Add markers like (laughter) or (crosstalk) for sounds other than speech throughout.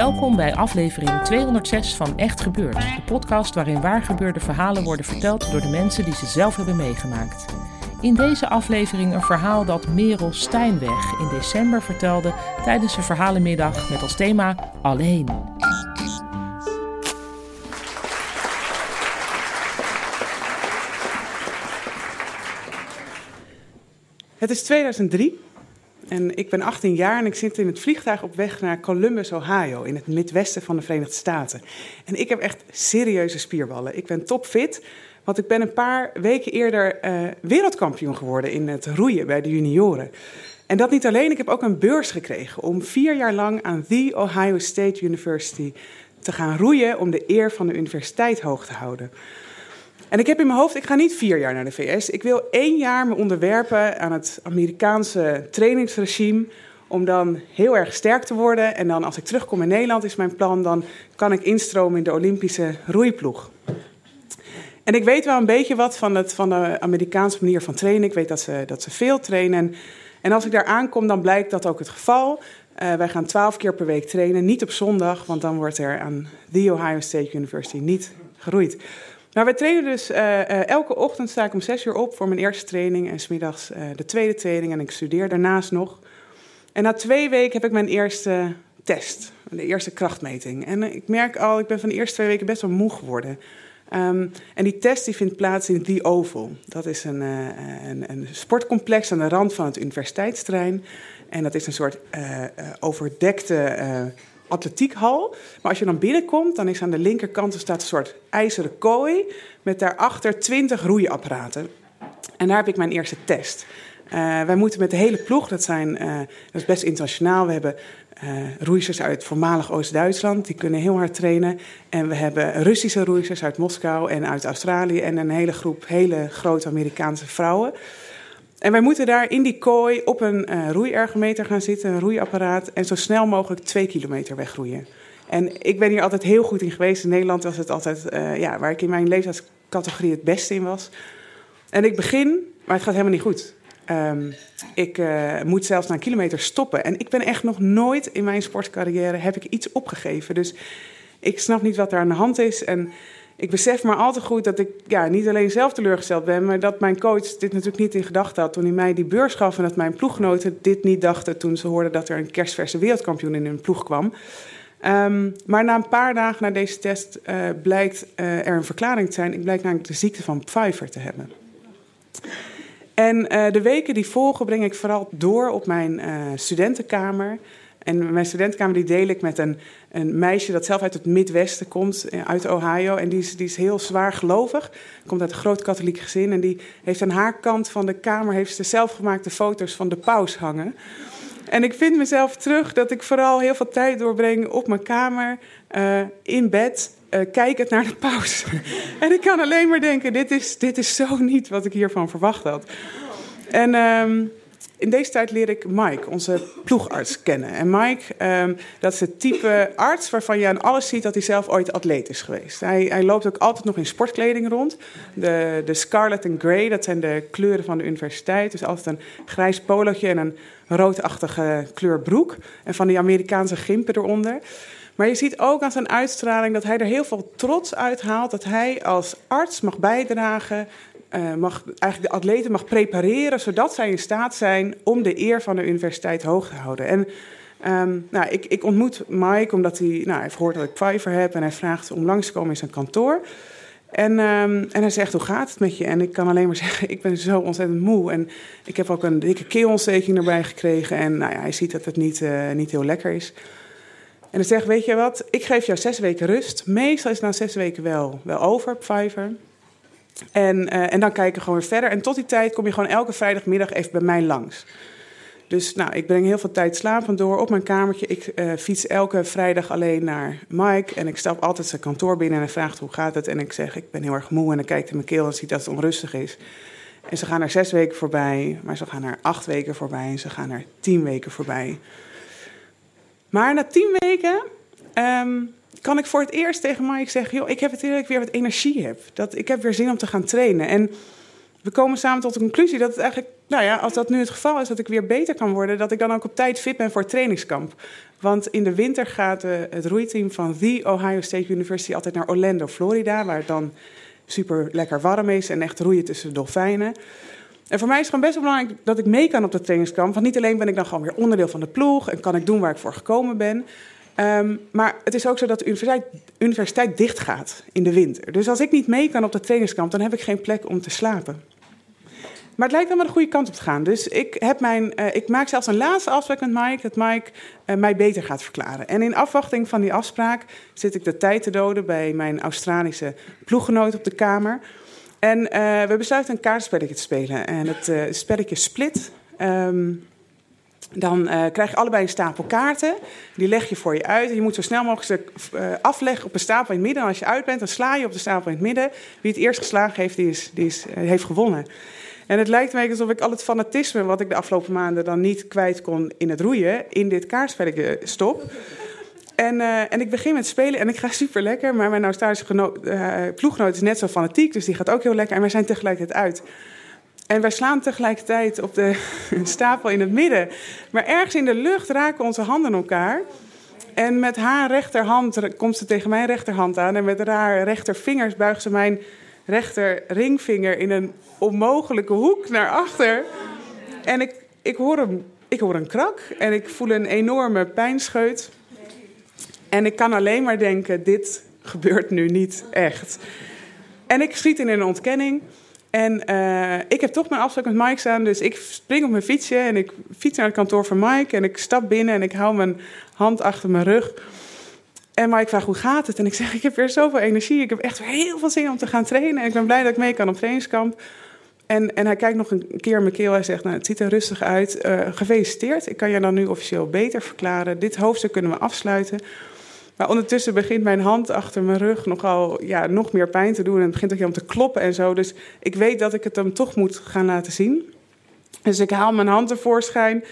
Welkom bij aflevering 206 van Echt Gebeurd, de podcast waarin waargebeurde verhalen worden verteld door de mensen die ze zelf hebben meegemaakt. In deze aflevering een verhaal dat Merel Steinweg in december vertelde tijdens een verhalenmiddag met als thema Alleen. Het is 2003 en ik ben 18 jaar en ik zit in het vliegtuig op weg naar Columbus, Ohio, in het midwesten van de Verenigde Staten. En ik heb echt serieuze spierballen. Ik ben topfit, want ik ben een paar weken eerder uh, wereldkampioen geworden in het roeien bij de junioren. En dat niet alleen, ik heb ook een beurs gekregen om vier jaar lang aan The Ohio State University te gaan roeien om de eer van de universiteit hoog te houden. En ik heb in mijn hoofd, ik ga niet vier jaar naar de VS. Ik wil één jaar me onderwerpen aan het Amerikaanse trainingsregime. Om dan heel erg sterk te worden. En dan als ik terugkom in Nederland is mijn plan, dan kan ik instromen in de Olympische roeiploeg. En ik weet wel een beetje wat van, het, van de Amerikaanse manier van trainen. Ik weet dat ze, dat ze veel trainen. En als ik daar aankom, dan blijkt dat ook het geval. Uh, wij gaan twaalf keer per week trainen, niet op zondag, want dan wordt er aan The Ohio State University niet geroeid. Maar we trainen dus uh, uh, elke ochtend sta ik om zes uur op voor mijn eerste training en smiddags uh, de tweede training en ik studeer daarnaast nog. En na twee weken heb ik mijn eerste test, de eerste krachtmeting. En ik merk al, ik ben van de eerste twee weken best wel moe geworden. Um, en die test die vindt plaats in The Oval. Dat is een, een, een sportcomplex aan de rand van het universiteitsterrein. En dat is een soort overdekte atletiekhal. Maar als je dan binnenkomt, dan is aan de linkerkant er staat een soort ijzeren kooi met daarachter 20 roeiapparaten. En daar heb ik mijn eerste test. Uh, wij moeten met de hele ploeg, dat, zijn, uh, dat is best internationaal. We hebben uh, uit voormalig Oost-Duitsland, die kunnen heel hard trainen. En we hebben Russische roeisers uit Moskou en uit Australië. En een hele groep hele grote Amerikaanse vrouwen. En wij moeten daar in die kooi op een uh, roeiergometer gaan zitten, een roeiapparaat, en zo snel mogelijk twee kilometer wegroeien. En ik ben hier altijd heel goed in geweest. In Nederland was het altijd uh, ja, waar ik in mijn leeftijdscategorie het beste in was. En ik begin, maar het gaat helemaal niet goed. Um, ik uh, moet zelfs na een kilometer stoppen. En ik ben echt nog nooit in mijn sportcarrière heb ik iets opgegeven. Dus ik snap niet wat er aan de hand is. En ik besef maar al te goed dat ik ja, niet alleen zelf teleurgesteld ben, maar dat mijn coach dit natuurlijk niet in gedachten had toen hij mij die beurs gaf. En dat mijn ploeggenoten dit niet dachten toen ze hoorden dat er een kerstverse wereldkampioen in hun ploeg kwam. Um, maar na een paar dagen na deze test uh, blijkt uh, er een verklaring te zijn. Ik blijk namelijk de ziekte van Pfeiffer te hebben. En uh, de weken die volgen breng ik vooral door op mijn studentenkamer. En mijn studentenkamer die deel ik met een, een meisje dat zelf uit het Midwesten komt, eh, uit Ohio. En die is, die is heel zwaar gelovig, komt uit een groot katholiek gezin. En die heeft aan haar kant van de kamer heeft ze zelfgemaakte foto's van de paus hangen. En ik vind mezelf terug dat ik vooral heel veel tijd doorbreng op mijn kamer, uh, in bed, uh, kijkend naar de paus. (laughs) en ik kan alleen maar denken, dit is, dit is zo niet wat ik hiervan verwacht had. En... Um, in deze tijd leer ik Mike, onze ploegarts, kennen. En Mike, um, dat is het type arts waarvan je aan alles ziet dat hij zelf ooit atleet is geweest. Hij, hij loopt ook altijd nog in sportkleding rond. De, de scarlet en grey, dat zijn de kleuren van de universiteit. Dus altijd een grijs polootje en een roodachtige kleur broek. En van die Amerikaanse gimpen eronder. Maar je ziet ook aan zijn uitstraling dat hij er heel veel trots uit haalt. Dat hij als arts mag bijdragen uh, mag, eigenlijk de atleten mag prepareren zodat zij in staat zijn om de eer van de universiteit hoog te houden. En um, nou, ik, ik, ontmoet Mike omdat hij, nou, hij heeft gehoord dat ik Pfeiffer heb en hij vraagt om langs te komen in zijn kantoor. En, um, en hij zegt, hoe gaat het met je? En ik kan alleen maar (laughs) zeggen, ik ben zo ontzettend moe. En ik heb ook een dikke keelontsteking erbij gekregen. En nou ja, hij ziet dat het niet, uh, niet heel lekker is. En hij zegt, weet je wat, ik geef jou zes weken rust. Meestal is het na zes weken wel, wel over, Pfeiffer. En, uh, en dan kijken we gewoon weer verder. En tot die tijd kom je gewoon elke vrijdagmiddag even bij mij langs. Dus nou, ik breng heel veel tijd slapend door op mijn kamertje. Ik uh, fiets elke vrijdag alleen naar Mike. En ik stap altijd zijn kantoor binnen en hij vraagt hoe gaat het. En ik zeg, ik ben heel erg moe. En dan kijkt hij mijn keel en ziet dat het onrustig is. En ze gaan er zes weken voorbij, maar ze gaan er acht weken voorbij en ze gaan er tien weken voorbij. Maar na tien weken um, kan ik voor het eerst tegen Mike zeggen: joh, ik heb het ik weer wat energie heb. Dat, ik heb weer zin om te gaan trainen. En we komen samen tot de conclusie dat het eigenlijk, nou ja, als dat nu het geval is, dat ik weer beter kan worden, dat ik dan ook op tijd fit ben voor het trainingskamp. Want in de winter gaat uh, het roeiteam van The Ohio State University altijd naar Orlando, Florida, waar het dan super lekker warm is en echt roeien tussen dolfijnen. En voor mij is het gewoon best wel belangrijk dat ik mee kan op de trainingskamp. Want niet alleen ben ik dan gewoon weer onderdeel van de ploeg en kan ik doen waar ik voor gekomen ben. Um, maar het is ook zo dat de universiteit, universiteit dicht gaat in de winter. Dus als ik niet mee kan op de trainingskamp, dan heb ik geen plek om te slapen. Maar het lijkt wel maar de goede kant op te gaan. Dus ik, heb mijn, uh, ik maak zelfs een laatste afspraak met Mike, dat Mike uh, mij beter gaat verklaren. En in afwachting van die afspraak zit ik de tijd te doden bij mijn Australische ploeggenoot op de kamer. En uh, we besluiten een kaartspelletje te spelen. En het spelletje Split. Um, dan uh, krijg je allebei een stapel kaarten. Die leg je voor je uit. Je moet zo snel mogelijk uh, afleggen op een stapel in het midden. En als je uit bent, dan sla je op de stapel in het midden. Wie het eerst geslagen heeft, die, is, die is, uh, heeft gewonnen. En het lijkt mij alsof ik al het fanatisme wat ik de afgelopen maanden dan niet kwijt kon in het roeien, in dit kaartspelletje stop. En, en ik begin met spelen en ik ga (laughs) super lekker. Maar mijn Australische ploeggenoot is net zo fanatiek, dus die gaat ook heel lekker. En wij zijn tegelijkertijd uit. En wij slaan tegelijkertijd op de (laughs) stapel in het midden. Maar ergens in de lucht raken onze handen elkaar. En met haar rechterhand komt ze tegen mijn rechterhand aan. En met haar rechtervingers buigt ze mijn rechter ringvinger in een onmogelijke hoek naar achter. En ik, ik, hoor, een, ik hoor een krak en ik voel een enorme pijnscheut. En ik kan alleen maar denken: dit gebeurt nu niet echt. En ik schiet in een ontkenning. En uh, ik heb toch mijn afspraak met Mike staan. Dus ik spring op mijn fietsje en ik fiets naar het kantoor van Mike. En ik stap binnen en ik hou mijn hand achter mijn rug. En Mike vraagt hoe gaat het? En ik zeg, ik heb weer zoveel energie. Ik heb echt heel veel zin om te gaan trainen. En ik ben blij dat ik mee kan op trainingskamp. En, en hij kijkt nog een keer in mijn keel. Hij zegt, nou, het ziet er rustig uit. Uh, gefeliciteerd. Ik kan je dan nu officieel beter verklaren. Dit hoofdstuk kunnen we afsluiten. Maar ondertussen begint mijn hand achter mijn rug nogal ja, nog meer pijn te doen. En het begint ook helemaal te kloppen en zo. Dus ik weet dat ik het hem toch moet gaan laten zien. Dus ik haal mijn hand tevoorschijn.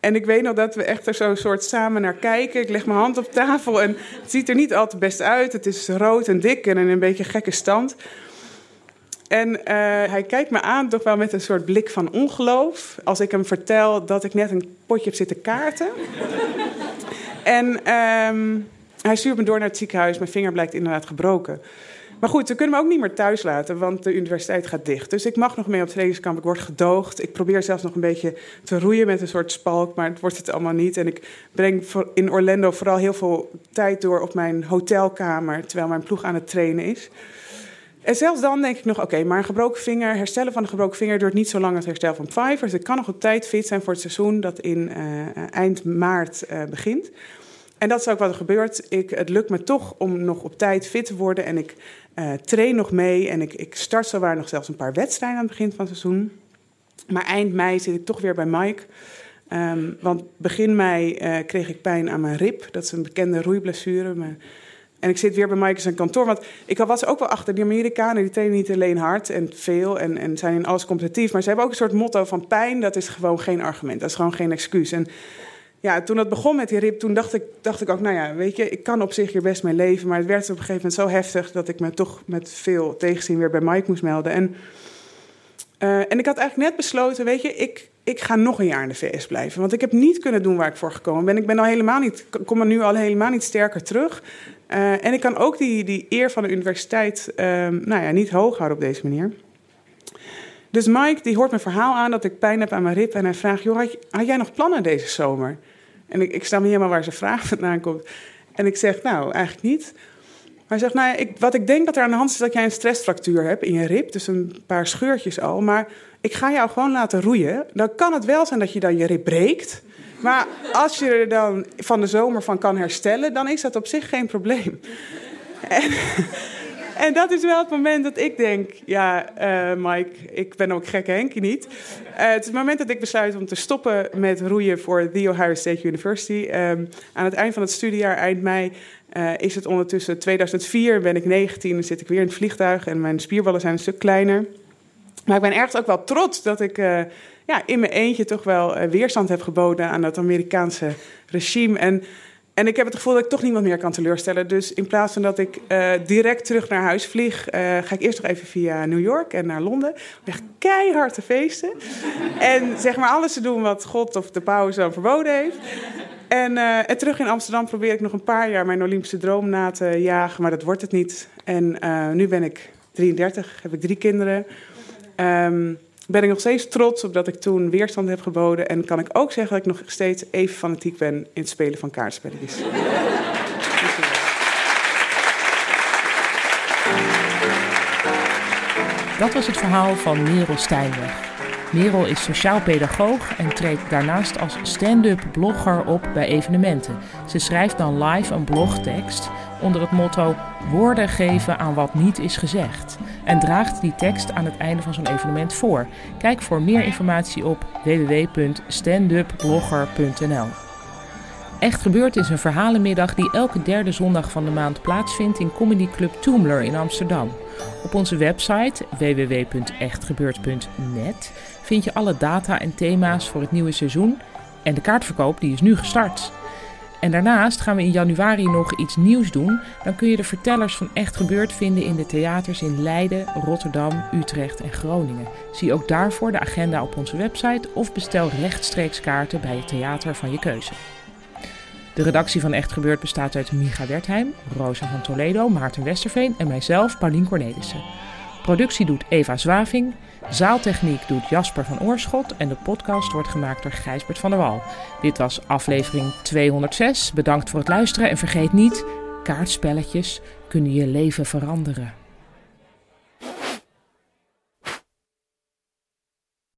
En ik weet nog dat we echt er zo soort samen naar kijken. Ik leg mijn hand op tafel en het ziet er niet al te best uit. Het is rood en dik en in een beetje gekke stand. En uh, hij kijkt me aan toch wel met een soort blik van ongeloof. Als ik hem vertel dat ik net een potje heb zitten kaarten. en... Um, hij stuurt me door naar het ziekenhuis. Mijn vinger blijkt inderdaad gebroken. Maar goed, we kunnen me ook niet meer thuis laten, want de universiteit gaat dicht. Dus ik mag nog mee op trainingskamp. Ik word gedoogd. Ik probeer zelfs nog een beetje te roeien met een soort spalk, maar het wordt het allemaal niet. En ik breng in Orlando vooral heel veel tijd door op mijn hotelkamer, terwijl mijn ploeg aan het trainen is. En zelfs dan denk ik nog, oké, maar een gebroken vinger, herstellen van een gebroken vinger duurt niet zo lang als herstel van Pfeiffer. Dus ik kan nog op tijd fit zijn voor het seizoen dat in uh, eind maart uh, begint. En dat is ook wat er gebeurt. Ik, het lukt me toch om nog op tijd fit te worden. En ik uh, train nog mee. En ik, ik start zowaar nog zelfs een paar wedstrijden aan het begin van het seizoen. Maar eind mei zit ik toch weer bij Mike. Um, want begin mei uh, kreeg ik pijn aan mijn rib. Dat is een bekende roeiblessure. Maar, En ik zit weer bij Mike in zijn kantoor. Want ik was ook wel achter die Amerikanen. Die trainen niet alleen hard en veel en, en zijn in alles competitief. Maar ze hebben ook een soort motto van pijn. Dat is gewoon geen argument. Dat is gewoon geen excuus. En ja, toen dat begon met die rib, toen dacht ik, dacht ik ook, nou ja, weet je, ik kan op zich hier best mee leven. Maar het werd op een gegeven moment zo heftig dat ik me toch met veel tegenzin weer bij Mike moest melden. En, uh, en ik had eigenlijk net besloten, weet je, ik, ik ga nog een jaar in de VS blijven. Want ik heb niet kunnen doen waar ik voor gekomen ben. Ik ben al helemaal niet, kom er nu al helemaal niet sterker terug. Uh, en ik kan ook die, die eer van de universiteit uh, nou ja, niet hoog houden op deze manier. Dus Mike die hoort mijn verhaal aan dat ik pijn heb aan mijn rib. En hij vraagt, joh, had jij nog plannen deze zomer? En ik, ik sta me helemaal waar zijn vraag vandaan komt. En ik zeg, nou, eigenlijk niet. Hij zegt, nou ja, ik, wat ik denk dat er aan de hand is, dat jij een stressfractuur hebt in je rib. Dus een paar scheurtjes al. Maar ik ga jou gewoon laten roeien. Dan kan het wel zijn dat je dan je rib breekt. Maar als je er dan van de zomer van kan herstellen, dan is dat op zich geen probleem. (laughs) En, en dat is wel het moment dat ik denk, ja, uh, Mike, ik ben ook gekke Henkie niet. Uh, het is het moment dat ik besluit om te stoppen met roeien voor The Ohio State University. Um, aan het eind van het studiejaar, eind mei, uh, is het ondertussen 2004, ben ik 19 en zit ik weer in het vliegtuig en mijn spierballen zijn een stuk kleiner. Maar ik ben ergens ook wel trots dat ik ja, in mijn eentje toch wel weerstand heb geboden aan het Amerikaanse regime. En en ik heb het gevoel dat ik toch niemand meer kan teleurstellen. Dus in plaats van dat ik uh, direct terug naar huis vlieg, uh, ga ik eerst nog even via New York en naar Londen. Om echt keihard te feesten. en zeg maar alles te doen wat God of de paus dan verboden heeft. En, uh, en, terug in Amsterdam probeer ik nog een paar jaar mijn Olympische droom na te jagen, maar dat wordt het niet. En nu ben ik 33, heb ik drie kinderen. Um, ben ik nog steeds trots op dat ik toen weerstand heb geboden. En kan ik ook zeggen dat ik nog steeds even fanatiek ben in het spelen van kaartspelletjes. Dat was het verhaal van Merel Stijnweg. Merel is sociaal pedagoog en treedt daarnaast als stand-up blogger op bij evenementen. Ze schrijft dan live een blogtekst onder het motto woorden geven aan wat niet is gezegd. En draagt die tekst aan het einde van zo'n evenement voor. Kijk voor meer informatie op www.standupblogger.nl. Echt gebeurd is een verhalenmiddag die elke derde zondag van de maand plaatsvindt in Comedy Club Toomler in Amsterdam. Op onze website www.echtgebeurd.net vind je alle data en thema's voor het nieuwe seizoen en de kaartverkoop die is nu gestart. En daarnaast gaan we in januari nog iets nieuws doen. Dan kun je de vertellers van Echt Gebeurd vinden in de theaters in Leiden, Rotterdam, Utrecht en Groningen. Zie ook daarvoor de agenda op onze website of bestel rechtstreeks kaarten bij het theater van je keuze. De redactie van Echt Gebeurd bestaat uit Micha Wertheim, Rosa van Toledo, Maarten Westerveen en mijzelf, Paulien Cornelissen. Productie doet Eva Zwaving. Zaaltechniek doet Jasper van Oorschot en de podcast wordt gemaakt door Gijsbert van der Wal. Dit was aflevering 206. Bedankt voor het luisteren en vergeet niet, kaartspelletjes kunnen je leven veranderen.